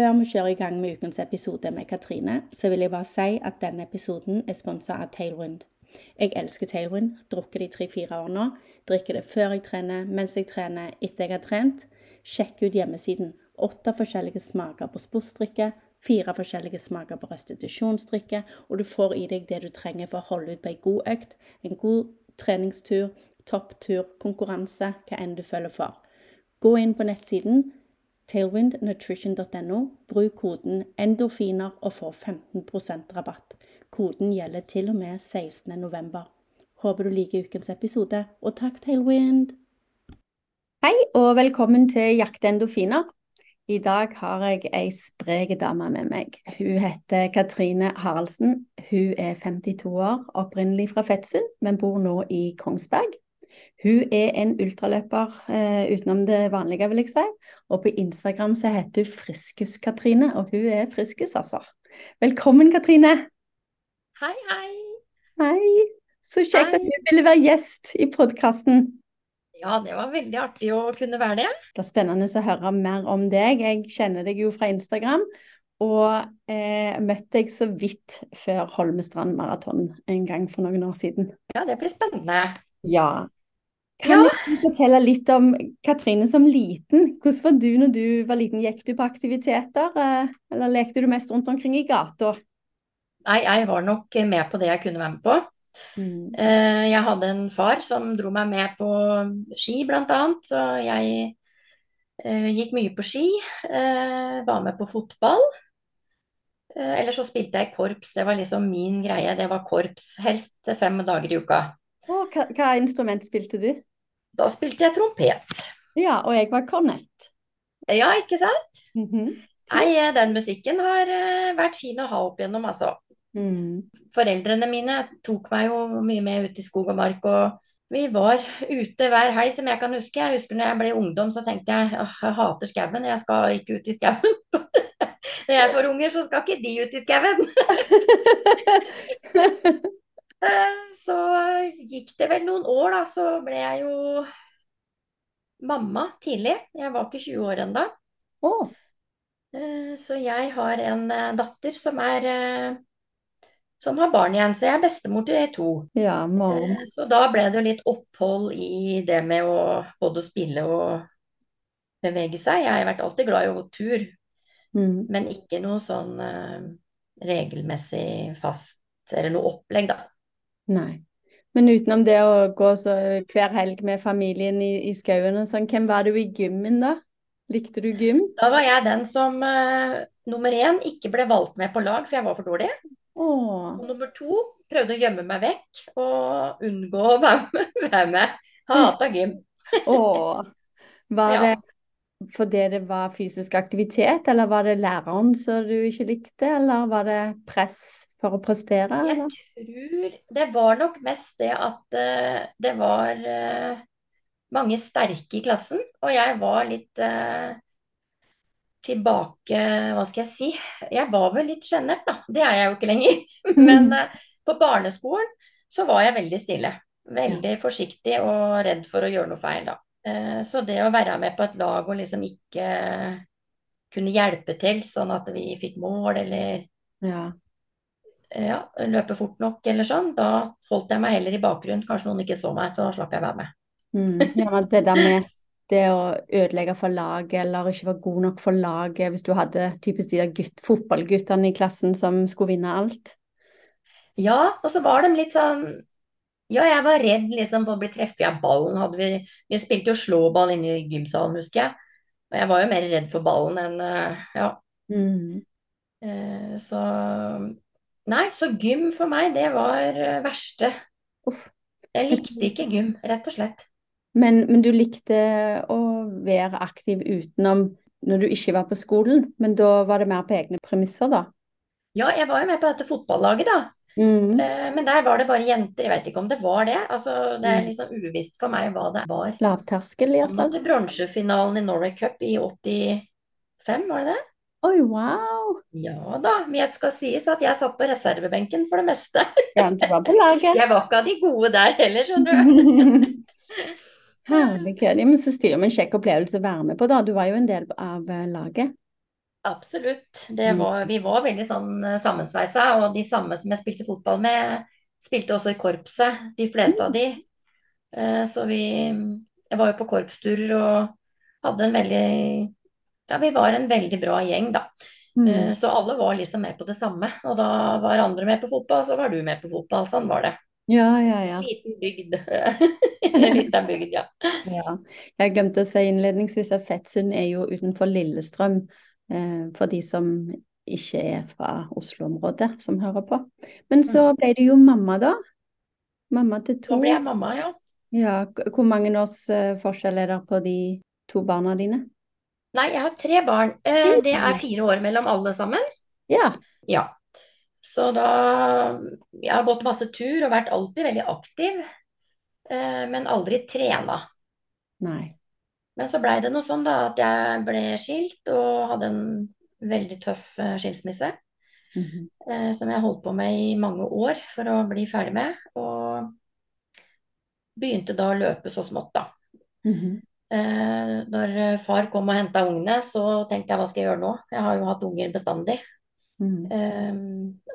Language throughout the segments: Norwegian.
Før vi kjører i gang med ukens episode med Katrine, så vil jeg bare si at denne episoden er sponsa av Tailwind. Jeg elsker Tailwind, drukker det i tre-fire år nå. Drikker det før jeg trener, mens jeg trener, etter jeg har trent. Sjekk ut hjemmesiden. Åtte forskjellige smaker på sportsdrikke, fire forskjellige smaker på restitusjonsdrikke, og du får i deg det du trenger for å holde ut på ei god økt, en god treningstur, topptur, konkurranse, hva enn du føler for. Gå inn på nettsiden tailwindnutrition.no. Bruk koden endorfiner og få 15% rabatt. Koden gjelder til og med 16.11. Håper du liker ukens episode, og takk, Tailwind! Hei, og velkommen til Jakte endorfiner. I dag har jeg ei sprek dame med meg. Hun heter Katrine Haraldsen. Hun er 52 år, opprinnelig fra Fettsund, men bor nå i Kongsberg. Hun er en ultraløper eh, utenom det vanlige, vil jeg si. Og på Instagram så heter hun Friskus-Katrine, og hun er friskus, altså. Velkommen, Katrine. Hei, hei. Hei. Så kjekt hei. at du ville være gjest i podkasten. Ja, det var veldig artig å kunne være det. Det er spennende å høre mer om deg. Jeg kjenner deg jo fra Instagram. Og eh, møtte deg så vidt før Holmestrand maraton en gang for noen år siden. Ja, det blir spennende. Ja. Kan ja. du fortelle litt om Katrine som liten? Hvordan var du når du var liten? Gikk du på aktiviteter, eh, eller lekte du mest rundt omkring i gata? Nei, jeg var nok med på det jeg kunne være med på. Mm. Eh, jeg hadde en far som dro meg med på ski, blant annet. Så jeg eh, gikk mye på ski. Var med på fotball. Eller så spilte jeg korps. Det var liksom min greie. Det var korps. Helst fem dager i uka. hva, hva instrument spilte du? Da spilte jeg trompet. Ja, og jeg var kornett. Ja, ikke sant? Mm -hmm. Nei, eh, den musikken har uh, vært fin å ha opp igjennom, altså. Mm. Foreldrene mine tok meg jo mye med ut i skog og mark, og vi var ute hver helg som jeg kan huske. Jeg husker når jeg ble ungdom, så tenkte jeg jeg hater skauen, jeg skal ikke ut i skauen. når jeg får unger, så skal ikke de ut i skauen. Eh, så gikk det vel noen år, da, så ble jeg jo mamma tidlig. Jeg var ikke 20 år ennå. Oh. Så jeg har en eh, datter som er som har barn igjen, så jeg er bestemor til to. Ja, så da ble det jo litt opphold i det med å både spille og bevege seg. Jeg har vært alltid glad i å gå tur, mm. men ikke noe sånn regelmessig fast eller noe opplegg, da. Nei. Men utenom det å gå så hver helg med familien i, i skauen og sånn, hvem var du i gymmen da? Likte du gym? Da var jeg den som uh, nummer én ikke ble valgt med på lag, for jeg var for dårlig. Åh. Og nummer to prøvde å gjemme meg vekk og unngå å være med. Hata gym. Åh. Var ja. det fordi det var fysisk aktivitet, eller var det læreren som du ikke likte, eller var det press for å prestere? Eller? Jeg tror det var nok mest det at uh, det var uh, mange sterke i klassen, og jeg var litt uh, tilbake Hva skal jeg si? Jeg var vel litt sjenert, da. Det er jeg jo ikke lenger. Men på barneskolen så var jeg veldig stille. Veldig forsiktig og redd for å gjøre noe feil, da. Så det å være med på et lag og liksom ikke kunne hjelpe til sånn at vi fikk mål eller ja ja, løpe fort nok eller sånn, da holdt jeg meg heller i bakgrunnen. Kanskje noen ikke så meg, så slapp jeg være med. Mm, ja, det der med det å ødelegge for laget eller ikke være god nok for laget, hvis du hadde typisk de der gutt, fotballguttene i klassen som skulle vinne alt. Ja, og så var de litt sånn Ja, jeg var redd liksom for å bli treffet av ballen. Hadde vi, vi spilte jo slåball inne i gymsalen, husker jeg. Og jeg var jo mer redd for ballen enn eh, Ja. Mm. Eh, så Nei, så gym for meg, det var eh, verste. Uff. Jeg likte ikke gym, rett og slett. Men, men, du likte å være aktiv utenom når du ikke var på skolen, men da var det mer på egne premisser, da? Ja, jeg var jo med på dette fotballaget, da. Mm. Eh, men der var det bare jenter. Jeg vet ikke om det var det. Altså, det er mm. liksom uvisst for meg hva det var. Lavterskel, iallfall. Til bronsefinalen i Norway Cup i 85, var det det? Oi, wow. Ja da, men jeg skal sies at jeg satt på reservebenken for det meste. Ja, du var på laget. Jeg var ikke av de gode der heller, skjønner du. Ja, men så stilig, en kjekk opplevelse å være med på, da. Du var jo en del av eh, laget. Absolutt. Det Mm. var, vi var veldig sånn eh, sammensveisa, og de samme som jeg spilte fotball med, spilte også i korpset, de fleste av de. Eh, Så vi Jeg var jo på korpsturer og hadde en veldig Ja, vi var en veldig bra gjeng, da. Mm. Eh, Så alle var liksom med på det samme. Og da var andre med på fotball, så var du med på fotball. Sånn var det. Ja, ja, ja. Liten bygd. Liten bygd, ja. Ja. Jeg glemte å si innledningsvis at Fettsund er jo utenfor Lillestrøm, eh, for de som ikke er fra Oslo-området, som hører på. Men så ble du jo mamma, da. Mamma til to. Så ble jeg mamma, ja. Ja, hvor mange års eh, forskjell er det på de to barna dine? Nei, jeg har tre barn. Eh, Det er fire år mellom alle sammen. Ja. Ja. Så da Jeg har gått masse tur og vært alltid veldig aktiv, eh, men aldri trena. Nei. Men så blei det noe sånn da at jeg ble skilt og hadde en veldig tøff eh, skilsmisse. Mm -hmm. Som jeg holdt på med i mange år for å bli ferdig med. Og begynte da å løpe så smått, da. Mhm. Eh, Når eh, far kom og henta ungene, så tenkte jeg hva skal jeg gjøre nå? Jeg har jo hatt unger bestandig. Mm. Eh,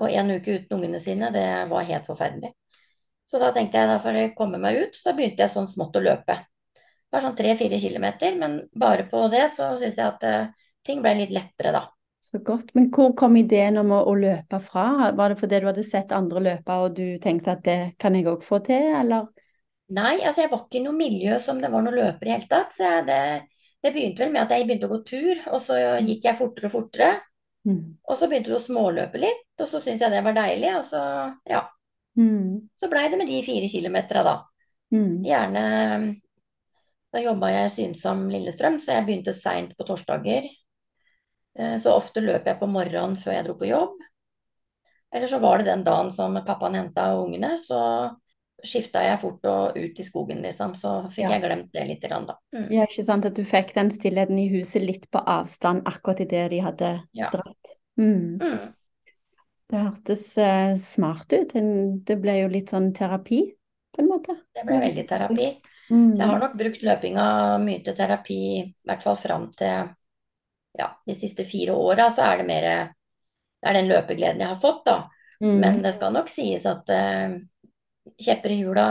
Og en uke uten ungene sine, det var helt forferdelig. Så da tenkte jeg da får jeg komme meg ut, så begynte jeg sånn smått å løpe. Bare sånn tre-fire kilometer, men bare på det så syns jeg at eh, ting ble litt lettere, da. Så godt. Men hvor kom ideen om å, å løpe fra? Var det fordi du hadde sett andre løpe og du tenkte at det kan jeg òg få til, eller? Nei, altså jeg var ikke i noe miljø som det var noen løpere i hele tatt. Så jeg, det, det begynte vel med at jeg begynte å gå tur, og så gikk jeg fortere og fortere. Mm. Og så begynte du å småløpe litt, og så syntes jeg det var deilig. Og så, ja, Mm. så blei det med de fire kilometera, da. Mm. Gjerne Da jobba jeg Synsom Lillestrøm, så jeg begynte seint på torsdager. Eh, Så ofte løp jeg på morgenen før jeg dro på jobb. Eller så var det den dagen som pappaen henta ungene, så skifta jeg fort og ut i skogen, liksom. Så fikk Ja. jeg glemt det litt, da. Mm. Ja, ikke sant at du fikk den stillheten i huset litt på avstand akkurat idet de hadde Ja. dratt. Mm. Mm. Det hørtes uh, smart ut. Det ble jo litt sånn terapi, på en måte. Det ble veldig terapi. Mhm. Så jeg har nok brukt løpinga mye til terapi, i hvert fall fram til ja, de siste fire åra, så er det mer Det er den løpegleden jeg har fått, da. Mhm. Men det skal nok sies at eh, kjepper i hjula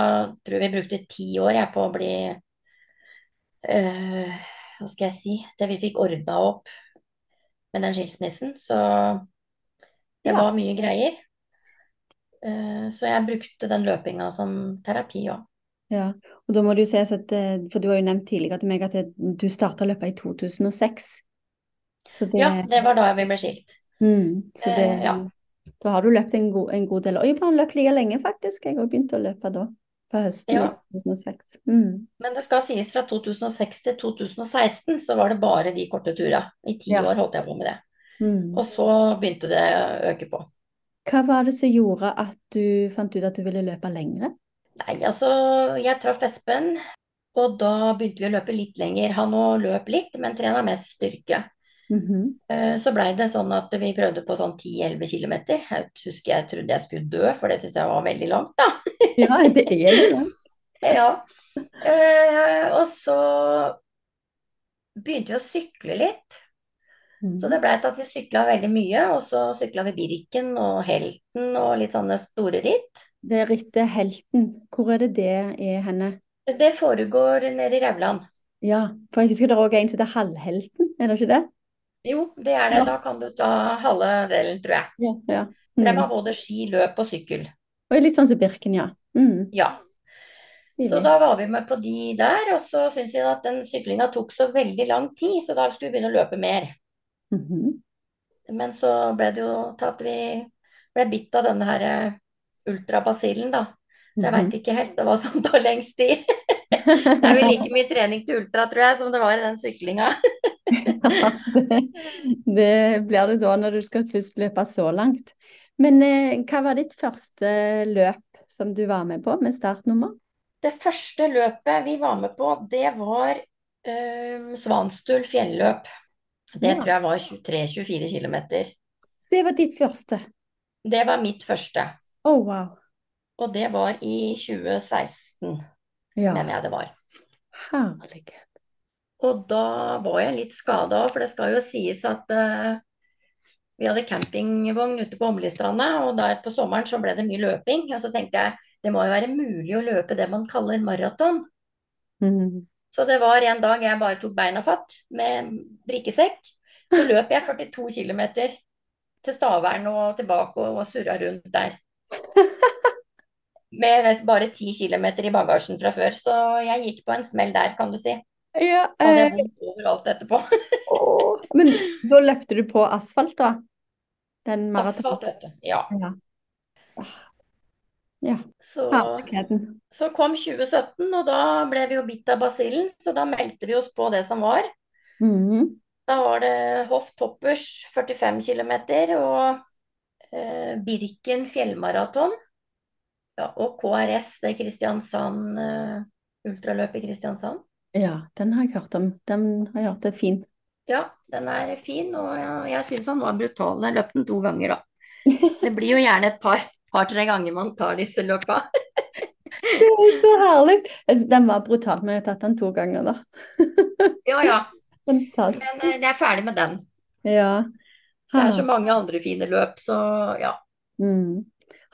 Tror vi brukte ti år jeg på å bli øh, Hva skal jeg si Til vi fikk ordna opp med den skilsmissen. Så det Ja. var mye greier. Uh, så jeg brukte den løpinga som terapi òg. Ja, og da må du sies at eh, For du har jo nevnt tidligere til meg at du starta å løpe i 2006. Så det, Ja, det var da vi ble skilt. mm, så det Uh, ja. Da har du løpt en god, en god del. Og jeg har løpt like lenge, faktisk. Jeg òg begynte å løpe da. På høsten Ja. 2006. Mm. Men det skal sies fra 2006 til 2016 så var det bare de korte turene. I ti Ja. år holdt jeg på med det. Mm. Og så begynte det å øke på. Hva var det som gjorde at du fant ut at du ville løpe lengre? Nei, altså, jeg traff Espen, og da begynte vi å løpe litt lenger. Han òg løp litt, men trena mest styrke. Mhm. -hmm. Så blei det sånn at vi prøvde på sånn 10-11 km. Jeg husker jeg trodde jeg skulle dø, for det syns jeg var veldig langt, da. Ja, det er jo langt. Ja. Eh, og så begynte vi å sykle litt. Så det blei til at vi sykla veldig mye, og så sykla vi Birken og Helten og litt sånne store ritt. Det er rittet Helten. Hvor er det det er henne? Det foregår nede i Rauland. Ja, for jeg husker det er òg en som heter Halvhelten, er det ikke det? Jo, det er det. Ja. Da kan du ta halve delen, tror jeg. Ja. ja. Mm. Mm. har både ski, løp og sykkel. Og litt sånn som Birken, ja. Mm. Ja. Så da var vi med på de der, og så syntes vi at den syklinga tok så veldig lang tid, så da skulle vi begynne å løpe mer. Mhm. Men så ble det jo til at vi ble bitt av denne her eh, ultrabasillen, da. Så jeg Mhm. veit ikke helt hva som tar lengst tid. Det er vel like mye trening til ultra, tror jeg, som det var i den syklinga. Ja, det, det blir det da når du skal først løpe så langt. Men eh, hva var ditt første løp som du var med på, med startnummer? Det første løpet vi var med på, det var eh, Svanstul fjelløp. Det Ja. tror jeg var 23-24 km. Det var ditt første. Det var mitt første. Å, wow. Og det var i 2016, Ja, mener jeg det var. herlighet. Og da var jeg litt skada, for det skal jo sies at uh, vi hadde campingvogn ute på Åmlistranda, og der på sommeren så ble det mye løping. Og så tenkte jeg det må jo være mulig å løpe det man kaller maraton. Mm. Så det var en dag jeg bare tok beina fatt med drikkesekk. Så løp jeg 42 km til Stavern og tilbake og, og surra rundt der. Med bare 10 km i bagasjen fra før, så jeg gikk på en smell der, kan du si. Ja, eh, og det var overalt etterpå. å, Men da løpte du på asfalt, da? Den? Asfalt, vet du. Ja. Ja. Ja. Så, så kom 2017, og da ble vi jo bitt av basillen, så da meldte vi oss på det som var. Mhm. Da var det Hoff Toppers 45 km og eh, Birken fjellmaraton. Ja, og KRS, det er Kristiansand, eh, ultraløp i Kristiansand. Ja, den har jeg hørt om. Den har jeg hørt er fin. Ja, den er fin, og jeg, syns han var brutal. Jeg løp den to ganger, da. Det blir jo gjerne et par, par-tre ganger man tar disse løpa. Det er så herlig. Den var brutal, men jeg har tatt den to ganger, da. Ja ja, Fantastisk. men eh, jeg er ferdig med den. Ja. Det er så mange andre fine løp, så ja. Mm.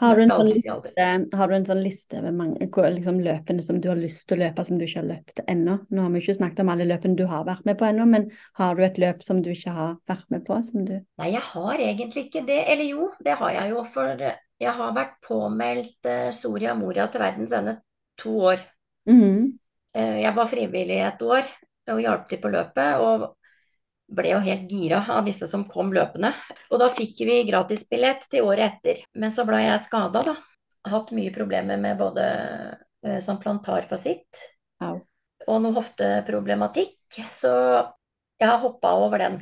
Har du en sånn liste, har du en sånn liste mange liksom, løpene som du har lyst til å løpe, som du ikke har løpt ennå? Nå har vi ikke snakket om alle løpene du har vært med på ennå, men har du et løp som du ikke har vært med på? Som du... Nei, jeg har egentlig ikke det. Eller jo, det har jeg jo. For jeg har vært påmeldt eh, Soria Moria til verdens ende to år. Mm -hmm. jeg var frivillig et år og hjalp til på løpet. Og ble jo helt gira av disse som kom løpende. Og da fikk vi gratisbillett til året etter. Men så ble jeg skada, da. Hatt mye problemer med både eh, sånn plantarfasitt ja. og noe hofteproblematikk. Så jeg har hoppa over den.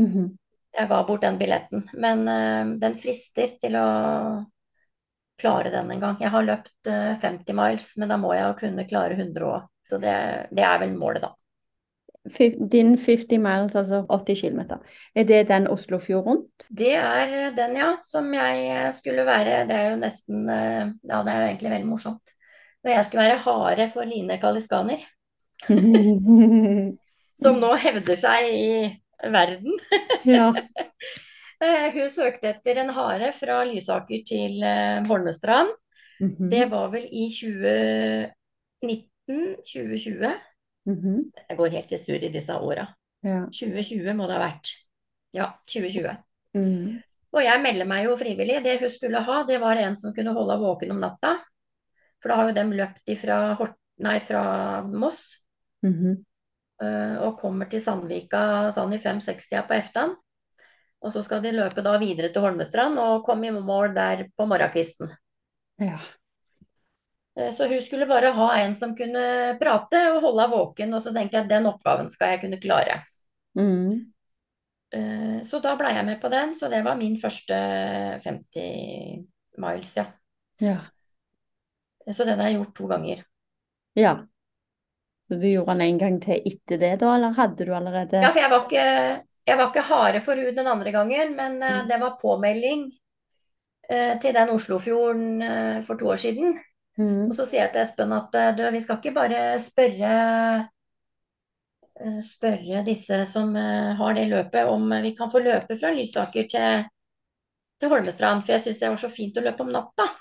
Mhm. Jeg ga bort den billetten, men uh, den frister til å klare den en gang. Jeg har løpt uh, 50 miles, men da må jeg kunne klare 100 òg. Så det, det er vel målet, da. Din 50 miles, altså 80 km, er det den Oslofjord rundt? Det er eh, den, ja, som jeg eh, skulle være. Det er jo nesten eh, Ja, det er jo egentlig veldig morsomt. Når jeg skulle være hare for Line Kaliskaner, som nå hevder seg i verden. Ja. Hun søkte etter en hare fra Lysaker til Holmestrand. Mm -hmm. Det var vel i 2019-2020. Mhm. Jeg går helt i surr i disse åra. Ja. 2020 må det ha vært. Ja, 2020. Mhm. Og jeg melder meg jo frivillig. Det hun skulle ha, det var en som kunne holde våken om natta. For da har jo dem løpt ifra, Hort nei, fra Moss Mm -hmm. og kommer til Sandvika sånn i 5-60 på eftan. Og så skal de løpe da videre til Holmestrand og komme i mål der på morgenkvisten. Ja. Eh, Så hun skulle bare ha en som kunne prate og holde henne våken, og så tenkte jeg at den oppgaven skal jeg kunne klare. Mhm. Eh, Så da ble jeg med på den, så det var min første 50 miles, ja. Ja. Så den har jeg gjort to ganger. Ja. Så du gjorde den en gang til etter det, da, eller hadde du allerede Ja, for jeg var ikke, jeg var ikke hare for hun den andre gangen, men eh, Mm. det var påmelding eh, til den Oslofjorden eh, for to år siden. Mhm. Og så sier jeg til Espen at eh, du, vi skal ikke bare spørre eh, spørre disse som eh, har det løpet, om vi kan få løpe fra Lysaker til, til Holmestrand, for jeg syns det var så fint å løpe om natta.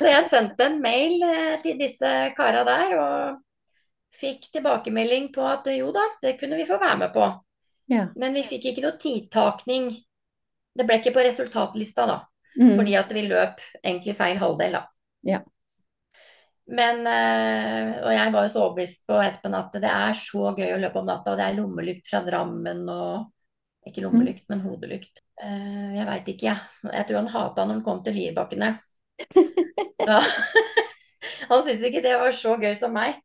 Så jeg sendte en mail til disse kara der, og fikk tilbakemelding på at jo da, det kunne vi få være med på. Ja. Men vi fikk ikke noe tidtakning. Det ble ikke på resultatlista, da. Mhm. Fordi at vi løp egentlig feil halvdel, da. Ja. Men, eh, og jeg var jo så overbevist på Espen at det er så gøy å løpe om natta, og det er lommelykt fra Drammen og Ikke lommelykt, men hodelykt. Eh, jeg veit ikke, jeg. Jeg tror han hata når han kom til Lierbakkene. Han syntes ikke det var så gøy som meg.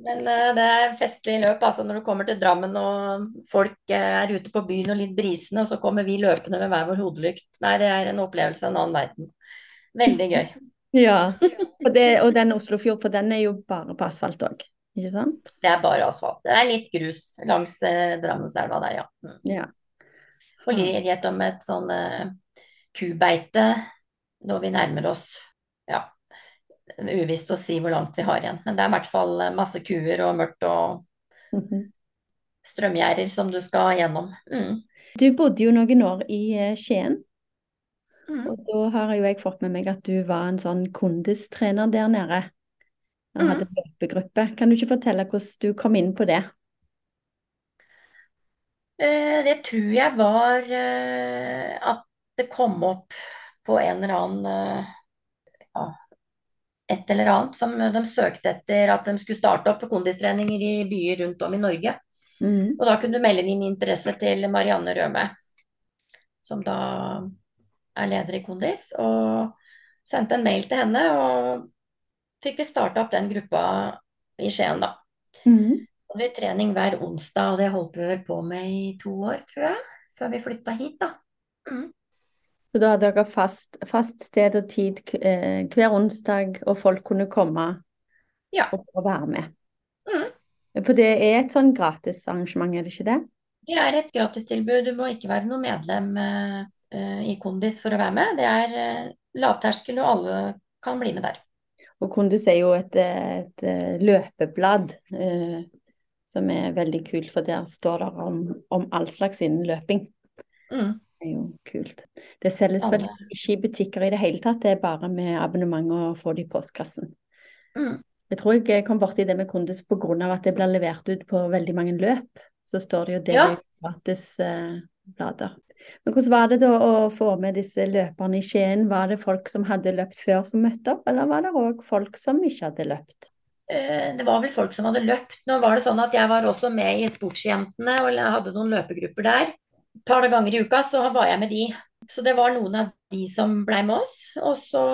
Men uh, det er festlig løp altså når du kommer til Drammen og folk eh, er ute på byen og litt brisende, og så kommer vi løpende med hver vår hodelykt. Nei, det er en opplevelse av en annen verden. Veldig gøy. Ja. Og, det, og den Oslofjord, for den er jo bare på asfalt òg, ikke sant? Det er bare asfalt. Det er litt grus langs uh, Drammenselva der, ja. Mm. Ja. Og litt om et sånn uh, kubeite når vi nærmer oss. Uvisst å si hvor langt vi har igjen. Men det er i hvert fall masse kuer og mørkt og strømgjerder som du skal gjennom. Mm. Du bodde jo noen år i eh, Skien. Mm. Og da har jo jeg fått med meg at du var en sånn kondistrener der nede. Og Mm. hadde løpegruppe. Kan du ikke fortelle hvordan du kom inn på det? Eh, Det tror jeg var eh, at det kom opp på en eller annen eh, ja, et eller annet som de søkte etter at de skulle starte opp kondistreninger i byer rundt om i Norge. Mm. Og da kunne du melde din interesse til Marianne Røme, som da er leder i Kondis, og sendte en mail til henne, og fikk vi starta opp den gruppa i Skien, da. Mm. Og vi trening hver onsdag, og det holdt vi vel på med i to år, tror jeg, før vi flytta hit, da. Mm. Så da hadde dere fast, fast sted og tid eh, hver onsdag, og folk kunne komme Ja. og, og være med. Mm. For det er et sånn gratis arrangement, er det ikke det? Det er et gratistilbud. Du må ikke være noe medlem eh, eh, i Kondis for å være med. Det er eh, lavterskel, og alle kan bli med der. Og Kondis er jo et, et, et, eh, løpeblad som er veldig kult, for der står det om, om all slags innen løping. Mm. Er jo kult. Det selges vel ikke i butikker i det hele tatt, det er bare med abonnement og få det i postkassen. Mm. Jeg tror jeg kom borti det med grunn av at det blir levert ut på veldig mange løp. Så står det jo det Ja. i gratis eh, blader. Men hvordan var det da å få med disse løperne i Skien? Var det folk som hadde løpt før som møtte opp, eller var det òg folk som ikke hadde løpt? Eh, Det var vel folk som hadde løpt. Nå var det sånn at jeg var også med i Sportsjentene og hadde noen løpegrupper der. Par ganger i uka så var jeg med de. Så det var noen av de som blei med oss. Og så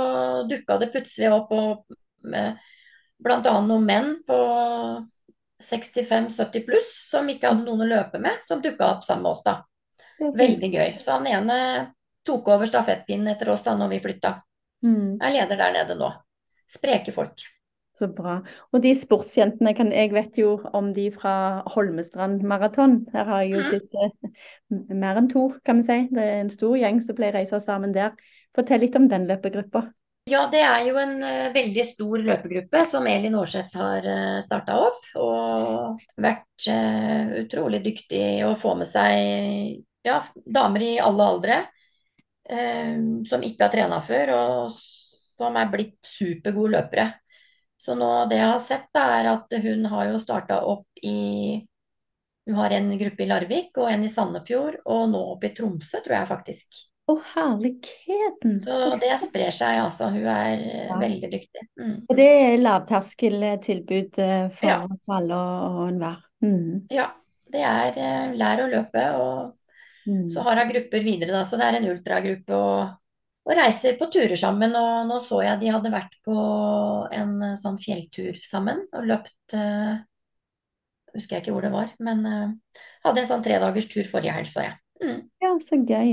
dukka det plutselig opp og, bl.a. blant annet noen menn på 65-70 pluss som ikke hadde noen å løpe med, som dukka opp sammen med oss da. Veldig gøy. Så han ene tok over stafettpinnen etter oss da når vi flytta. Mm, Er leder der nede nå. Spreke folk. Så bra. Og de sportsjentene, kan, jeg vet jo om de fra Holmestrand maraton. Her har jeg jo sett eh, mer enn to, kan vi si. Det er en stor gjeng som pleier å reise sammen der. Fortell litt om den løpegruppa. Ja, det er jo en uh, veldig stor løpegruppe som Elin Aarseth har uh, starta opp. Og vært uh, utrolig dyktig å få med seg ja, damer i alle aldre Uh, som ikke har trena før, og som er blitt supergode løpere. Så nå det jeg har sett, da, er at hun har jo starta opp i Hun har en gruppe i Larvik og en i Sandefjord, og nå opp i Tromsø, tror jeg faktisk. Å, herligheten! Så det sprer seg, altså. Hun er eh, Ja. veldig dyktig. Mm. Og det er lavterskeltilbud eh, for Ja. alle og og enhver. Mm. Ja, det er eh, lær å løpe, og Mm. så har hun grupper videre, da. Så det er en ultragruppe og, og reiser på turer sammen. Og nå så jeg de hadde vært på en eh, sånn fjelltur sammen og løpt uh, Husker jeg ikke hvor det var, men uh, hadde en sånn tredagers tur forrige helg, så jeg. Mm. Ja, så gøy.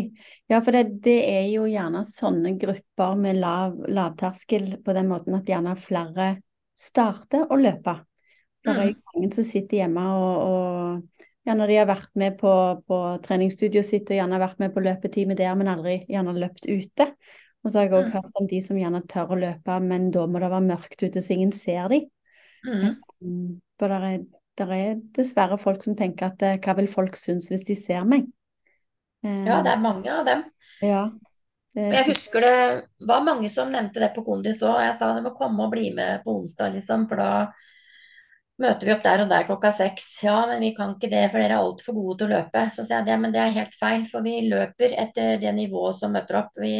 Ja, for det, det er jo gjerne sånne grupper med lav, lavterskel på den måten at gjerne flere starter å løpe. Det er jo mange som sitter hjemme og, og gjerne de har vært med på, på treningsstudioet sitt og gjerne vært med på løpetime der, men aldri gjerne løpt ute. Og så har jeg òg Mm. hørt om de som gjerne tør å løpe, men da må det være mørkt ute så ingen ser de. Mm. For der er, der er dessverre folk som tenker at eh, hva vil folk synes hvis de ser meg? Eh, Ja, det er mange av dem. ja. Det jeg husker det var mange som nevnte det på Kondis òg. Jeg sa de må komme og bli med på onsdag, liksom, for da møter vi opp der og der klokka seks. Ja, men vi kan ikke det, for dere er altfor gode til å løpe. Så sier jeg det, men det er helt feil, for vi løper etter det nivået som møter opp. Vi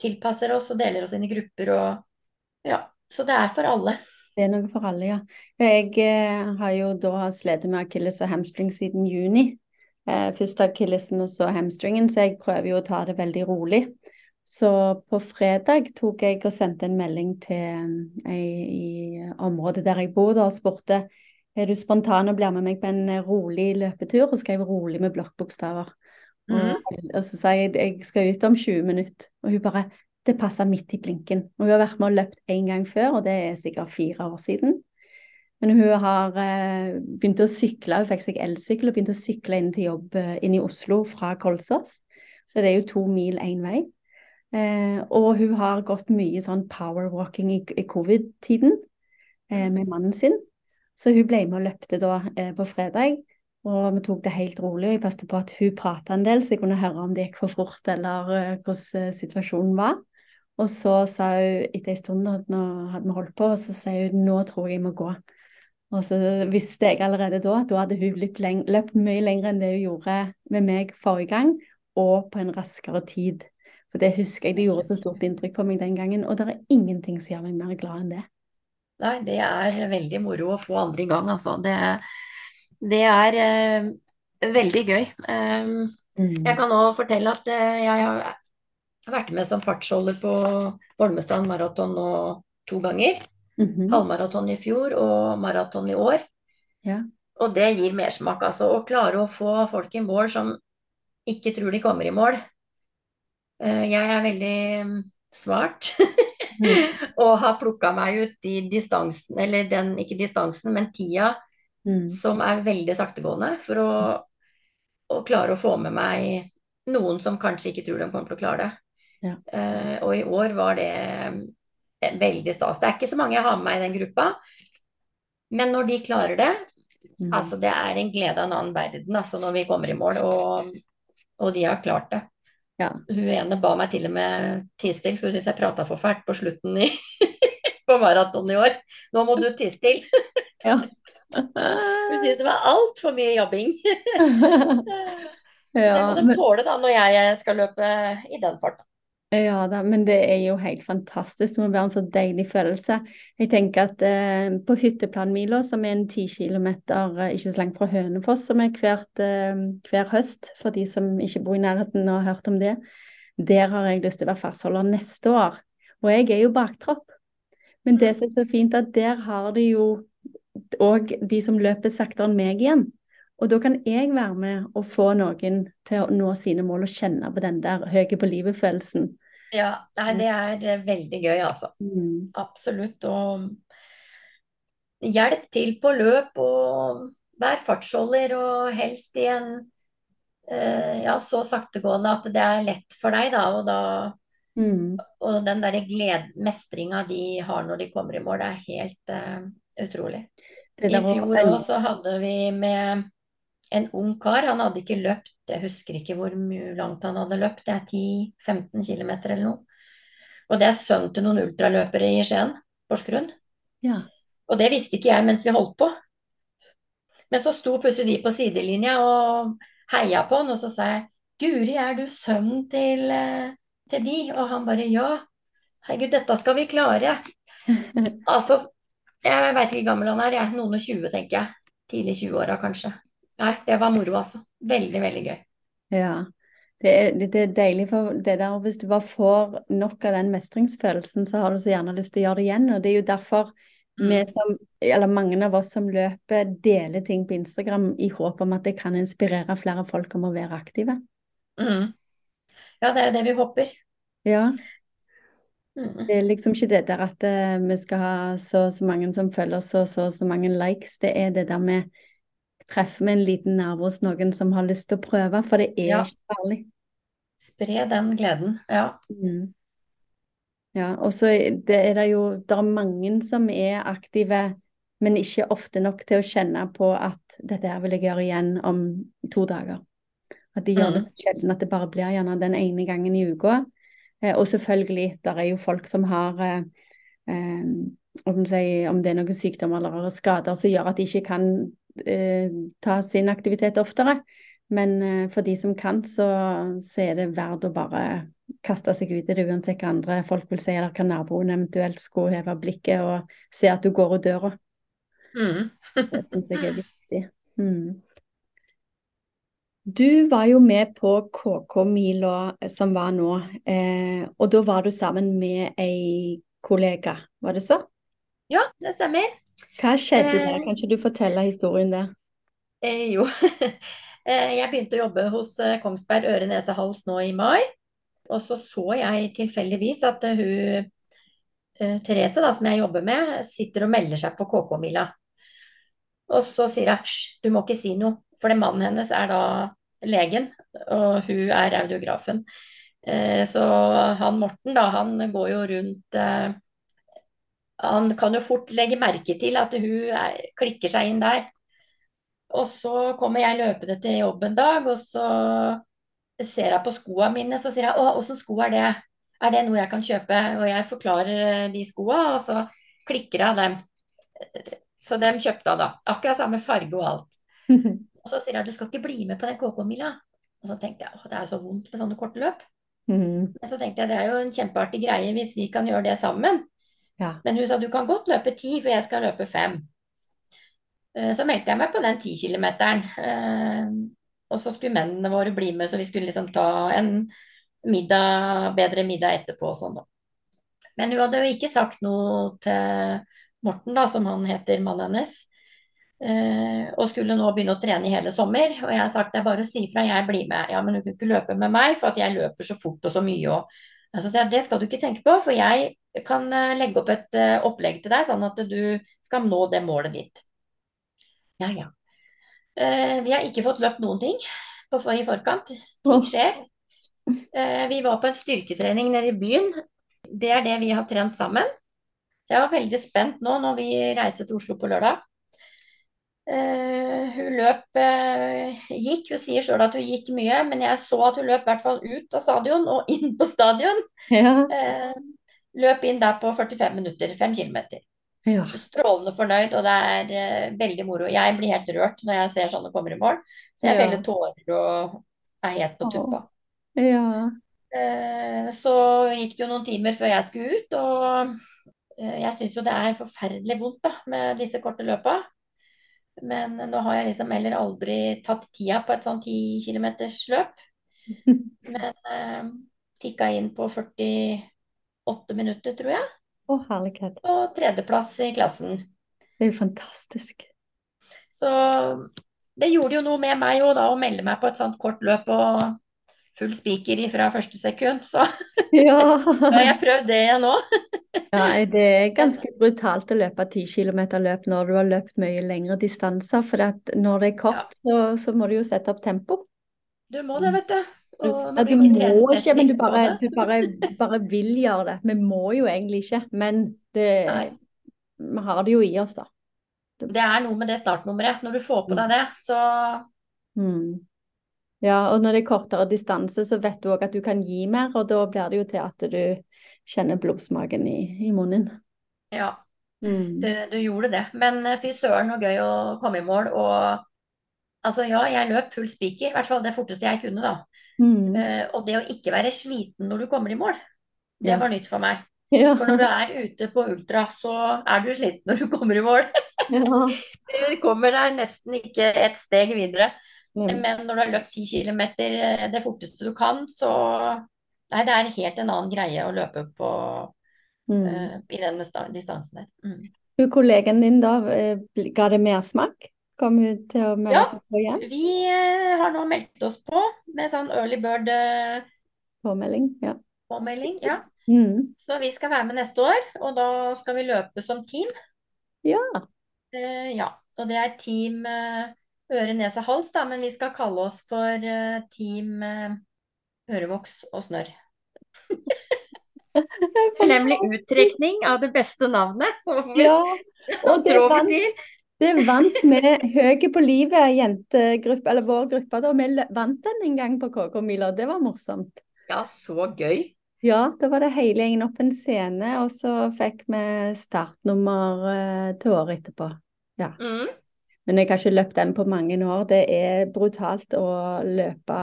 tilpasser oss og deler oss inn i grupper og ja. Så det er for alle. Det er noe for alle, ja. Jeg eh, har jo da slitt med akilles og hamstring siden juni. Eh, først akillesen og så hamstringen, så jeg prøver jo å ta det veldig rolig. Så på fredag tok jeg og sendte en melding til ei i området der jeg bor, og spurte er du spontan og blir med meg på en eh, rolig løpetur, og skrev rolig med blokkbokstaver. Og, Mhm. og så sa jeg jeg skal ut om 20 minutter, og hun bare det passer midt i blinken. Og hun har vært med og løpt én gang før, og det er sikkert fire år siden. Men hun har eh, begynt å sykle, hun fikk seg elsykkel og begynte å sykle inn til jobb eh, inn i Oslo fra Kolsås. Så det er jo to mil én vei. Eh, og hun har gått mye sånn powerwalking i, i covid-tiden eh, med mannen sin. Så hun ble med og løpte da eh, på fredag. Og vi tok det helt rolig. og Jeg passet på at hun pratet en del, så jeg kunne høre om det gikk for fort, eller uh, hvordan situasjonen var. Og så sa hun etter en stund at nå hadde vi holdt på, og så sier hun nå tror jeg jeg må gå. Og så visste jeg allerede da at da hadde hun løpt, løpt mye lenger enn det hun gjorde med meg forrige gang, og på en raskere tid. For det husker jeg, det gjorde så stort inntrykk på meg den gangen, og det er ingenting som gjør meg mer glad enn det. Nei, det er veldig moro å få andre i gang, altså. Det det er eh, veldig gøy. Um, mm. Jeg kan òg fortelle at eh, jeg har vært med som fartsholder på Holmestrand maraton nå to ganger. Mm -hmm. Halvmaraton i fjor og maraton i år. Ja. Og det gir mersmak, altså. Å klare å få folk i mål som ikke tror de kommer i mål. Uh, jeg er veldig svart. mm. og har plukka meg ut de distansen, eller den, ikke distansen, men tida mm. som er veldig saktegående, for å, å, klare å få med meg noen som kanskje ikke tror de kommer til å klare det. Ja. Uh, og i år var det eh, veldig stas. Det er ikke så mange jeg har med meg i den gruppa, men når de klarer det, mm. altså det er en glede av en annen verden altså når vi kommer i mål, og, og de har klart det. Ja. Hun ene ba meg til og med tie stille, for hun syntes jeg prata for fælt på slutten i, på maraton i år. Nå må du tie stille. ja. Hun syntes det var altfor mye jobbing. Så det må de tåle da, når jeg skal løpe i den farta. Ja da, men det er jo helt fantastisk. Det må være en så deilig følelse. Jeg tenker at eh, på hytteplanmila, som er en ti kilometer eh, ikke så langt fra Hønefoss, som er hvert, eh, hver høst, for de som ikke bor i nærheten og har hørt om det, der har jeg lyst til å være fastholder neste år. Og jeg er jo baktropp. Men det som er så fint, at der har de jo òg de som løper saktere enn meg igjen. Og da kan jeg være med og få noen til å nå sine mål og kjenne på den der høye på livet-følelsen. Ja, nei, det er eh, veldig gøy, altså. Mm. Absolutt. Og hjelp til på løp, og vær fartsholder, og helst i en uh, ja, så saktegående at det er lett for deg, da. Og, da, mm. og den derre mestringa de har når de kommer i mål, det er helt uh, utrolig. I fjor òg så hadde vi med en ung kar. Han hadde ikke løpt, jeg husker ikke hvor langt han hadde løpt, det er 10-15 km eller noe. Og det er sønnen til noen ultraløpere i Skien, Porsgrunn. Ja. Og det visste ikke jeg mens vi holdt på. Men så sto plutselig de på sidelinja og heia på han, og så sa jeg Guri, er du sønnen til, eh, til de? Og han bare ja. Herregud, dette skal vi klare. altså, jeg veit ikke hvor gammel han er, jeg. Noen og 20, tenker jeg. Tidlig 20-åra, kanskje. Nei, det var moro, altså. Veldig, veldig gøy. Ja. Det er, det er, deilig for det der Hvis du bare får nok av den mestringsfølelsen, så har du så gjerne lyst til å gjøre det igjen. Og det er jo derfor mm. vi som, eller mange av oss som løper, deler ting på Instagram i håp om at det kan inspirere flere folk om å være aktive. Mm. Ja, det er jo det vi håper. Ja. Mm. Det er liksom ikke det der at uh, vi skal ha så og så mange som følger oss og så og så mange likes. Det er det der med treffer med en liten nerve hos noen som har lyst til å prøve, for det er ja. ikke farlig. Spre den gleden, ja. Mm. Ja, og så er det jo Det er mange som er aktive, men ikke ofte nok til å kjenne på at dette her vil jeg gjøre igjen om to dager. At de gjør det mm. så sjelden at det bare blir gjerne den ene gangen i uka. Eh, og selvfølgelig, der er jo folk som har eh, eh, om, det er noen sykdommer eller skader som gjør at de ikke kan ta sin aktivitet oftere. Men for de som kan, så, så, er det verdt å bare kaste seg ut i det, uansett hva andre folk vil si, eller hva naboen eventuelt skulle heve blikket og se at du går ut døra. Mm. det syns jeg er viktig. Mm. Du var jo med på KK-mila som var nå, eh, og da var du sammen med ei kollega, var det så? Ja, det stemmer. Hva skjedde eh, der? Kan ikke du fortelle historien der? Eh, jo. Eh, jeg begynte å jobbe hos eh, Kongsberg øre, nese, hals nå i mai. Og så så jeg tilfeldigvis at hun Therese, da, som jeg jobber med, sitter og melder seg på KK-mila. Og så sier jeg hysj, du må ikke si noe. For det mannen hennes er da legen, og hun er audiografen. Eh, så han Morten, da, han går jo rundt eh, Han kan jo fort legge merke til at hun er, klikker seg inn der. Og så kommer jeg løpende til jobb en dag, og så ser jeg på skoene mine, så sier jeg 'Å, åssen sko er det? Er det noe jeg kan kjøpe?' Og jeg forklarer de skoene, og så klikker jeg dem. Så dem kjøpte hun da. Akkurat samme farge og alt. Og så sier jeg 'Du skal ikke bli med på den KK-mila'. Og så tenkte jeg 'Å, det er så vondt med sånne korte løp. Mm. Men så tenkte jeg det er jo en kjempeartig greie hvis vi kan gjøre det sammen. Ja. Men hun sa du kan godt løpe ti, for jeg skal løpe fem. Eh, Så meldte jeg meg på den ti kilometeren. Eh, Og så skulle mennene våre bli med, så vi skulle liksom ta en middag, bedre middag etterpå og sånn. Men hun hadde jo ikke sagt noe til Morten, da, som han heter, mannen hennes. Eh, og skulle nå begynne å trene i hele sommer. Og jeg har sagt det er bare å si fra, jeg blir med. Ja, men hun kan ikke løpe med meg, for at jeg løper så fort og så mye. Og, så sier jeg, det skal du ikke tenke på, for jeg kan eh, legge opp et eh, opplegg til deg, sånn at du skal nå det målet ditt. Ja, ja. Eh, vi har ikke fått løpt noen ting i forkant. Ting skjer. Vi var på en styrketrening nede i byen. Det er det vi har trent sammen. Så jeg var veldig spent nå når vi reiser til Oslo på lørdag. Eh, hun løp uh, gikk, hun sier sjøl at hun gikk mye, men jeg så at hun løp i hvert fall ut av stadion og inn på stadion. Ja. Uh, løp inn der på 45 minutter, 5 km. Ja. Strålende fornøyd, og det er veldig moro. Jeg blir helt rørt når jeg ser sånne komme i mål, så jeg Ja. feller tårer og er helt på tuppa. Ja. Så gikk det jo noen timer før jeg skulle ut, og jeg syns jo det er forferdelig vondt da, med disse korte løpa. Men nå har jeg liksom heller aldri tatt tida på et sånn 10 kilometers løp. Men eh, tikka inn på 48 minutter, tror jeg. Å, herlighet. Og tredjeplass i klassen. Det er jo fantastisk. Så det gjorde jo noe med meg jo da å melde meg på et sånt kort løp og full spiker fra første sekund. Så Ja. har jeg prøvd det igjen nå. Ja, det er ganske brutalt å løpe 10 km løp når du har løpt mye lengre distanser. For at når det er kort, så, så må du jo sette opp tempo. Du må det, vet du. Og Ja, du du ikke må ikke, men du bare, du bare, bare vil gjøre det. Vi må jo egentlig ikke, men det, vi har det jo i oss, da. Det er noe med det startnummeret. Når du får på deg det, så Mm. Ja, og når det er kortere distanse, så vet du òg at du kan gi mer, og da blir det jo til at du kjenner blodsmaken i, i munnen. ja, Mm. du, du gjorde det. Men eh, fy søren så gøy å komme i mål. Og altså ja, jeg løp full spiker. I hvert fall det forteste jeg kunne, da. Mm. Uh, og det å ikke være sliten når du kommer i mål, det Ja. var nytt for meg. Ja. For når du er ute på ultra, så er du sliten når du kommer i mål. Ja. Du kommer deg nesten ikke et steg videre. Mm. Men når du har løpt 10 km det forteste du kan, så Nei, det er helt en annen greie å løpe på Mm. uh, i den distansen der. Mm. Kollegaen din da, eh, ga det mersmak? Kom hun til å melde Ja. seg på igjen? Vi eh, har nå meldt oss på med sånn early bird-påmelding. Påmelding? Ja. ja. Mm. Så vi skal være med neste år, og da skal vi løpe som team. Ja. Uh, ja. Og det er team eh, øre, nese, hals, da, men vi skal kalle oss for eh, team eh, ørevoks og snørr. Nemlig uttrekning av det beste navnet. Så får vi Ja, og det vant, det vant vi Høge på livet, jentegruppe, eller vår gruppe, da. Vi vant den en gang på KK-mila, det var morsomt. Ja, så gøy. Ja, da var det hele gjengen opp en scene, og så fikk vi startnummer eh, til året etterpå. Ja. Mm. Men jeg har ikke løpt den på mange år. Det er brutalt å løpe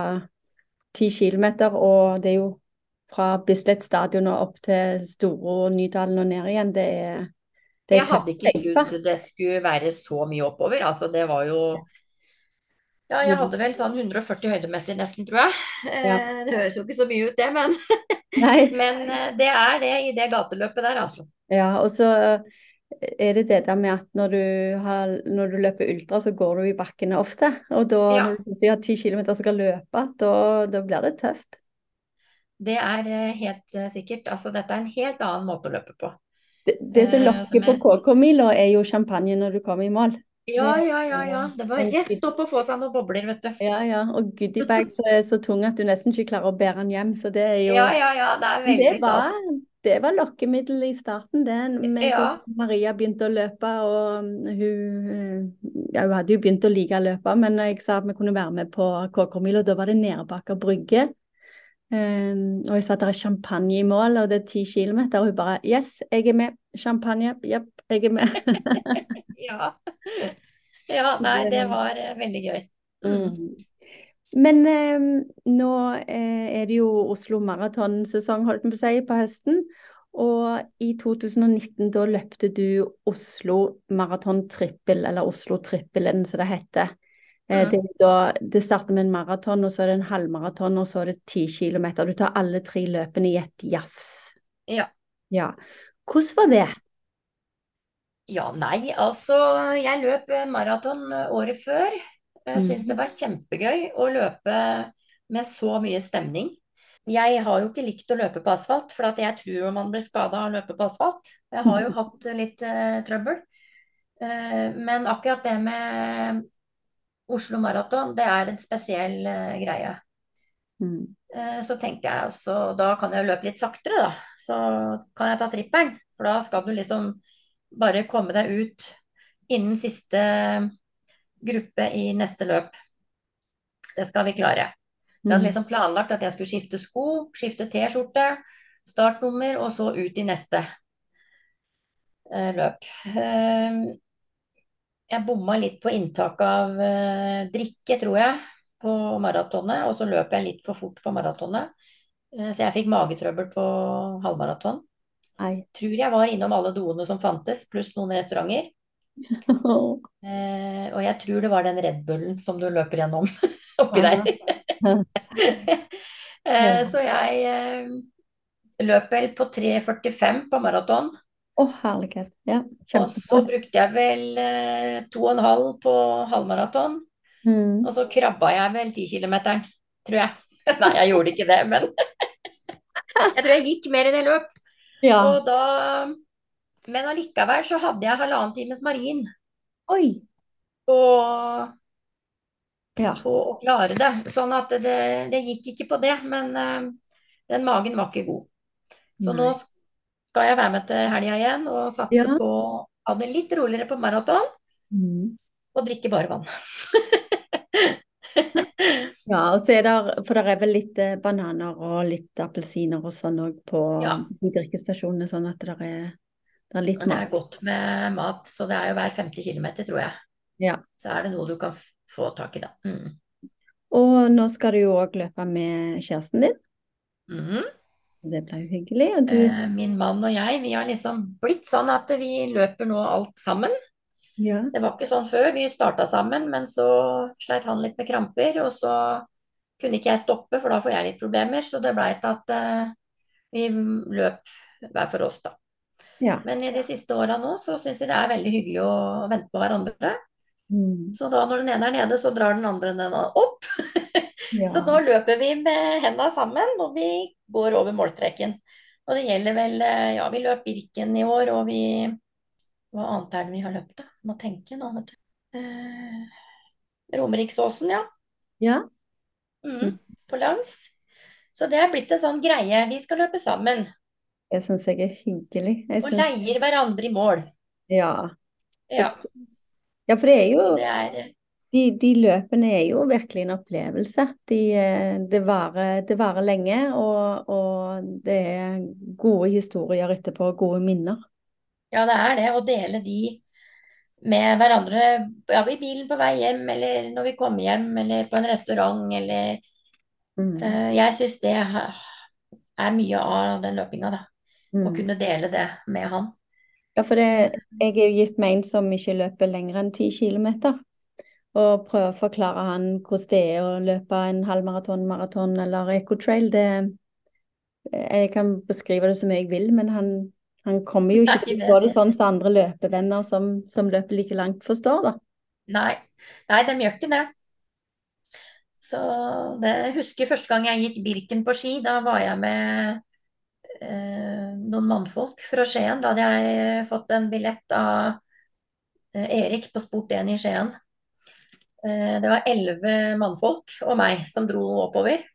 ti kilometer, og det er jo fra Bislett stadion og opp til Storo, Nydalen og ned igjen. Det er, det Jeg hadde ikke trodd det skulle være så mye oppover. Altså, det var jo Ja, jeg hadde vel sånn 140 høydemeter nesten, tror jeg. Eh, Ja. Det høres jo ikke så mye ut, det, men, men eh, det er det i det gateløpet der, altså. ja, og så er det det der med at når du, har, når du løper ultra, så går du i bakkene ofte. Og da, Ja. når du sier ti kilometer skal løpe, da, da blir det tøft. Det er eh, helt eh, sikkert. Altså, dette er en helt annen måte å løpe på. Det, det som Eh, lokker på KK-mila, er jo champagne når du kommer i mål. Ja, ja, ja, ja. Det var rett opp å få seg noen bobler, vet du. Ja, ja. Og goodiebags er så tung at du nesten ikke klarer å bære den hjem. Så det er jo Ja, ja, ja. Det er veldig stas. Det var lokkemiddel i starten, det. Ja. Maria begynte å løpe, og hun, eh, ja, hun hadde jo begynt å like å løpe, men jeg sa at vi kunne være med på KK-mila, da var det Nedebakker brygge. Um, og jeg sa at det er champagne i mål, og det er ti kilometer, og hun bare Yes, jeg er med. Champagne. Jepp, jeg er med. Ja. Ja, nei, det var eh, veldig gøy. Mm. Men eh, nå eh, er det jo Oslo maratonsesong, holdt på å si, på høsten. Og i 2019 da løpte du Oslo Maraton Trippel, eller Oslo Trippelen som det heter. Eh, det, da, det starter med en maraton, og så er det en halvmaraton, og så er det ti kilometer. Du tar alle tre løpene i et jafs. Ja. Ja. Hvordan var det? Ja, nei, altså jeg løp maraton eh, året før. Jeg syns det Mhm. var kjempegøy å løpe med så mye stemning. Jeg har jo ikke likt å løpe på asfalt, for at jeg tror man blir skada av å løpe på asfalt. Jeg har jo hatt litt uh, trøbbel. Uh, men akkurat det med Oslo Maraton, det er en spesiell uh, greie. Mm. Eh, Så tenker jeg også, da kan jeg løpe litt saktere, da. Så kan jeg ta trippelen. For da skal du liksom bare komme deg ut innen siste gruppe i neste løp. Det skal vi klare. Så jeg hadde Mm. liksom planlagt at jeg skulle skifte sko, skifte T-skjorte, startnummer, og så ut i neste eh, løp. Eh, Jeg bomma litt på inntak av eh, drikke, tror jeg, på maratonet, og så løp jeg litt for fort på maratonet. Eh, Så jeg fikk magetrøbbel på halvmaraton. Nei. Tror jeg var innom alle doene som fantes, pluss noen restauranter. Eh, og jeg tror det var den Red Bullen som du løper gjennom oppi der. eh, så jeg eh, løp vel på 3,45 på maraton. Å, herlighet. Ja, Og så brukte jeg vel eh, to og en halv på halvmaraton. Mm. Og så krabba jeg vel 10-kilometeren, tror jeg. Nei, jeg gjorde ikke det, men jeg tror jeg gikk mer enn jeg løp. Ja. Og da Men allikevel så hadde jeg halvannen times marin Oi. Og Ja. på å klare det. Sånn at det, det gikk ikke på det, men uh, den magen var ikke god. Så nå skal jeg være med til helga igjen og satse Ja. på å ha det litt roligere på maraton Mm. og drikke bare vann. Ja, og så er der, for det er vel litt eh, bananer og litt appelsiner og sånn òg på Ja. de drikkestasjonene, sånn at det er, det er litt det er godt med mat, så det er jo hver 50 km, tror jeg. Ja. Så er det noe du kan få tak i, da. Mm. Og nå skal du jo òg løpe med kjæresten din, Mhm. så det ble jo hyggelig. Du Eh, Min mann og jeg, vi har liksom blitt sånn at vi løper nå alt sammen. Ja. Det var ikke sånn før. Vi starta sammen, men så sleit han litt med kramper, og så kunne ikke jeg stoppe, for da får jeg litt problemer. Så det blei til at eh, vi løp hver for oss, da. Ja. Men i de siste åra nå så syns vi det er veldig hyggelig å vente på hverandre. Mm. Så da når den ene er nede, så drar den andre den opp. Ja. Så nå løper vi med henda sammen, og vi går over målstreken. Og det gjelder vel eh, Ja, vi løp Birken i år, og vi Hva annet er det vi har løpt, da? Må tenke nå, vet du. Eh, Romeriksåsen, ja. Ja. Mm, på langs. Så det er blitt en sånn greie. Vi skal løpe sammen. Det syns jeg er hyggelig. Jeg Og leier hverandre i mål. Ja. Ja. Ja, for det er jo det er de, de løpene er jo virkelig en opplevelse. De, eh, det varer, det varer lenge, og, og det er gode historier etterpå, gode minner. Ja, det er det. Å dele de med hverandre ja, i bilen på vei hjem, eller når vi kommer hjem, eller på en restaurant, eller Mm. uh, Jeg syns det er mye av den løpinga, da. Å og kunne dele det med han. Ja, for det, jeg er jo gift med en som ikke løper lenger enn ti kilometer. Og prøve å forklare han hvordan det er å løpe en halvmaraton, maraton eller ecotrail. Det, jeg kan beskrive det så mye jeg vil, men han, han kommer jo ikke til å gå det sånn som andre løpevenner som, som løper like langt, forstår, da. Nei, nei, de gjør ikke det. Så det jeg husker første gang jeg gikk Birken på ski, da var jeg med noen mannfolk fra Skien. Da hadde jeg fått en billett av eh, Erik på Sport 1 i Skien. Eh, det var elleve mannfolk og meg som dro oppover.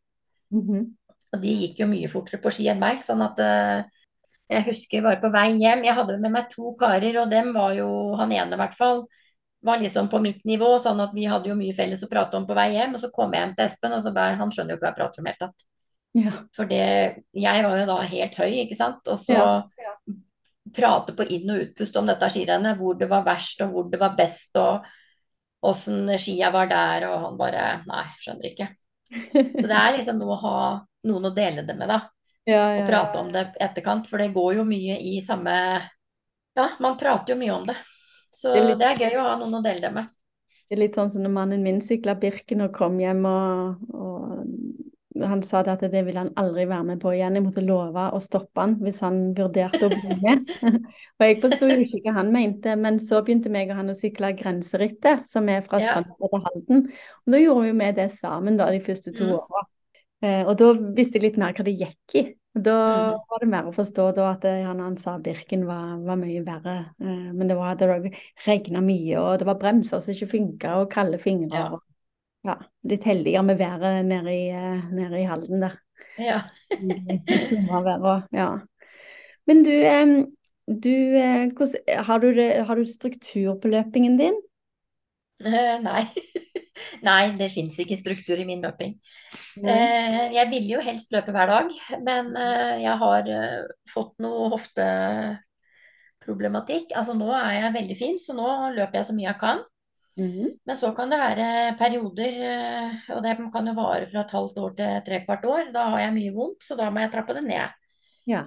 Mhm. Og de gikk jo mye fortere på ski enn meg, sånn at eh, jeg husker bare på vei hjem Jeg hadde med meg to karer, og dem var jo Han ene i hvert fall var liksom på mitt nivå, sånn at vi hadde jo mye felles å prate om på vei hjem. Og så kom jeg hjem til Espen, og så bare Han skjønner jo ikke hva jeg prater om i det hele tatt. Ja. For det Jeg var jo da helt høy, ikke sant. Og så Ja. prate på inn- og utpust om dette skirennet, hvor det var verst og hvor det var best, og åssen skia var der, og han bare Nei, skjønner ikke. Så det er liksom noe å ha noen å dele det med, da. Ja, Og ja, prate om det etterkant, for det går jo mye i samme Ja, man prater jo mye om det. Så Det er litt- det er gøy å ha noen å dele det med. Det er litt sånn som når mannen min sykla Birken og kom hjem, og, og han sa det at det ville han aldri være med på igjen. Jeg måtte love å stoppe han hvis han vurderte å bli med. og jeg forsto jo ikke hva han mente, men så begynte meg og han å sykle Grenserittet, som er fra. Strømstad til Halden. Og da gjorde vi det sammen da, de første to Mm. åra. Eh, og da visste jeg litt mer hva det gikk i. Og Da Mm. var det mer å forstå da at eh, han, han sa Birken var, var mye verre. Eh, men det var det regna mye, og det var bremser som ikke funka, og kalde fingre. Ja. Ja, litt heldigere med været nede i, eh, nede i Halden der. Ja. Ja. Men du, du eh, hvordan, har, du har du struktur på løpingen din? Eh, Nei. Nei, det fins ikke struktur i min løping. Nei. Jeg ville jo helst løpe hver dag, men jeg har fått noe hofteproblematikk. Altså nå er jeg veldig fin, så nå løper jeg så mye jeg kan. Mhm. Men så kan det være perioder, eh, og det kan jo vare fra et halvt år til trekvart år. Da har jeg mye vondt, så da må jeg trappe det ned. Ja.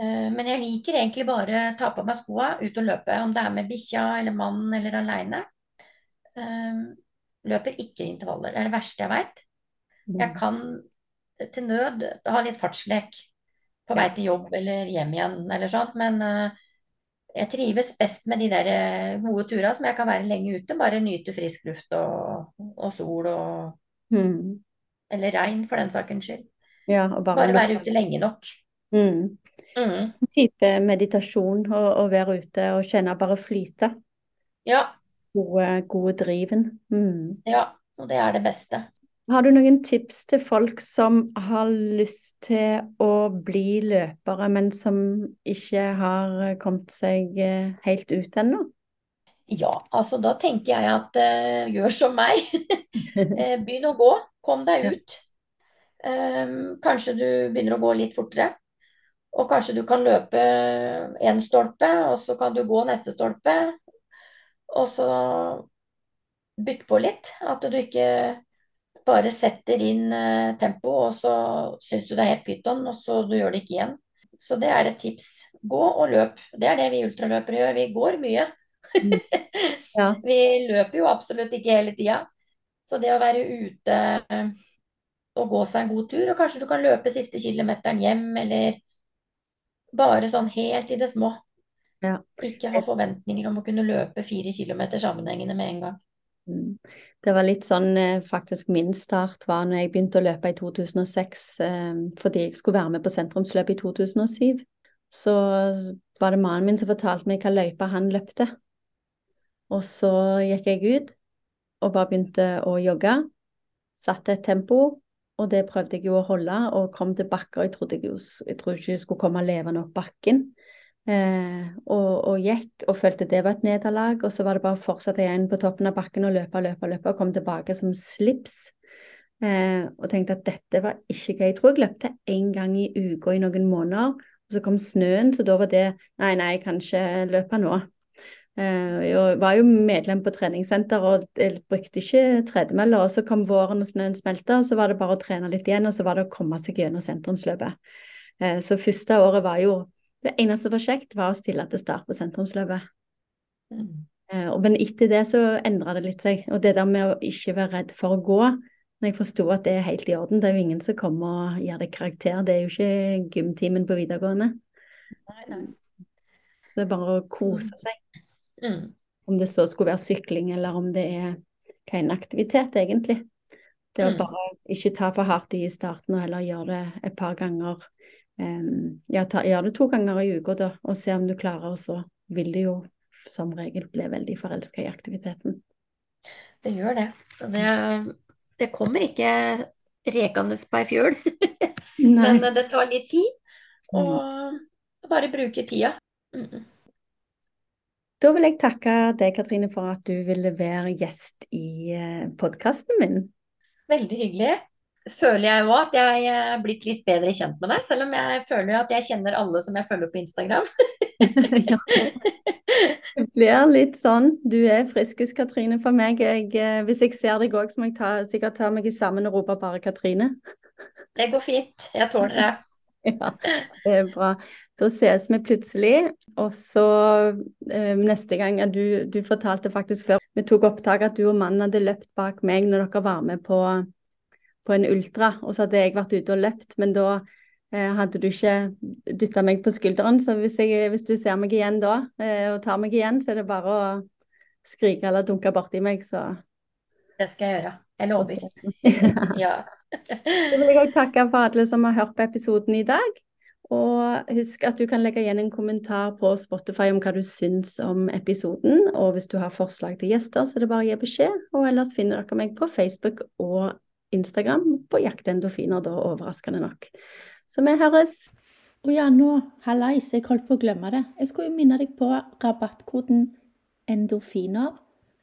Eh, Men jeg liker egentlig bare ta på meg skoa, ut og løpe, om det er med bikkja eller mannen eller aleine. Løper ikke intervaller. Det er det verste jeg veit. Jeg kan til nød ha litt fartslek på vei til jobb eller hjem igjen eller sånt, men eh, jeg trives best med de der eh, gode turene som jeg kan være lenge ute, bare nyte frisk luft og, og sol og mm. Eller regn, for den saken skyld. Ja, og bare, Bare være ute lenge nok. Mm. Mm. Type meditasjon å være ute og kjenne bare flyte. Ja, Gode, gode driven. Mm. ja, og det er det beste. Har du noen tips til folk som har lyst til å bli løpere, men som ikke har kommet seg eh, helt ut ennå? Ja, altså da tenker jeg at uh, gjør som meg. Eh, Begynn å gå. Kom deg ut. Um, kanskje du begynner å gå litt fortere. Og kanskje du kan løpe én stolpe, og så kan du gå neste stolpe. Og så bytte på litt. At du ikke bare setter inn eh, tempo, og så syns du det er helt pyton, og så du gjør det ikke igjen. Så det er et tips. Gå og løp. Det er det vi ultraløpere gjør. Vi går mye. Ja. Vi løper jo absolutt ikke hele tida. Så det å være ute eh, og gå seg en god tur, og kanskje du kan løpe siste kilometeren hjem, eller bare sånn helt i det små. Ja. Ikke ha forventninger om å kunne løpe fire kilometer sammenhengende med en gang. Det var litt sånn eh, faktisk min start var når jeg begynte å løpe i 2006, eh, fordi jeg skulle være med på sentrumsløpet i 2007. Så var det mannen min som fortalte meg hva løypa han løpte. Og så gikk jeg ut og bare begynte å jogge. Satte et tempo, og det prøvde jeg jo å holde, og kom til bakker. Jeg trodde jeg, jeg trodde ikke jeg skulle komme levende opp bakken. Eh, og, og gikk og følte det var et nederlag, og så var det bare å fortsette igjen på toppen av bakken og løpe, løpe, løpe, og komme tilbake som slips. Eh, og tenkte at dette var ikke gøy. Jeg tror jeg løpte én gang i uka i noen måneder, og så kom snøen, så da var det Nei, nei, jeg kan ikke løpe nå. Eh, jeg var jo medlem på treningssenter og brukte ikke tredemøller. Og så kom våren og snøen smelta, og så var det bare å trene litt igjen, og så var det å komme seg gjennom sentrumsløpet. Eh, så første året var jo Det eneste som var kjekt, var å stille til start på sentrumsløpet. Mm. Eh, Men etter det så endra det litt seg. Og det der med å ikke være redd for å gå, når jeg forsto at det er helt i orden Det er jo ingen som kommer og gir deg karakter. Det er jo ikke gymtimen på videregående. Nei, nei. Så det er bare å kose seg. Mm. Om det så skulle være sykling, eller om det er hva en aktivitet, egentlig. Det å Mm. bare ikke ta for hardt i i starten, og heller gjøre det et par ganger. Ja, ta, gjør det to ganger i uka, da, og se om du klarer, og så vil du jo som regel bli veldig forelska i aktiviteten. Det gjør det. Det, det kommer ikke rekende på ei fjøl. Men det tar litt tid. Og bare bruke tida. Mm. Da vil jeg takke deg, Katrine, for at du ville være gjest i eh, podkasten min. Veldig hyggelig. Føler jeg jo at jeg er blitt litt bedre kjent med deg, selv om jeg føler at jeg kjenner alle som jeg følger på Instagram. ja. Det blir litt sånn. Du er friskus, Katrine, for meg. Jeg, eh, hvis jeg ser deg òg, så må jeg ta, sikkert ta meg sammen og rope bare Katrine. Det går fint. Jeg tåler det. Ja, det er bra. Da ses vi plutselig. Og så eh, neste gang ja, du, du, fortalte faktisk før vi tok opptak at du og mannen hadde løpt bak meg når dere var med på, på en ultra. Og så hadde jeg vært ute og løpt, men da Eh, hadde du ikke dytta meg på skulderen, så hvis, jeg, hvis, du ser meg igjen da, eh, og tar meg igjen, så er det bare å skrike eller dunke borti meg, så Det skal jeg gjøre. Jeg lover. ja. Så vil jeg òg takke for alle som har hørt på episoden i dag. Og husk at du kan legge igjen en kommentar på Spotify om hva du syns om episoden. Og hvis du har forslag til gjester, så er det bare å gi beskjed. Og ellers finner dere meg på Facebook og Instagram på Jaktendorfiner, da overraskende nok. Så vi høres. Å ja, nå, hallais, jeg holdt på å glemme det. Jeg skulle jo minne deg på rabattkoden endorfiner,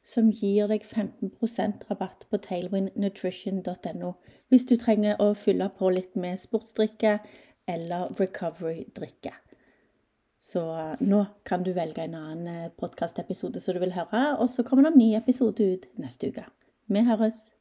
som gir deg 15% rabatt på tailwindnutrition.no hvis du trenger å fylle på litt med sportsdrikke eller recovery-drikke. Så eh, nå kan du velge en annen eh, podkastepisode som du vil høre, og så kommer det en ny episode ut neste uke. Vi høres.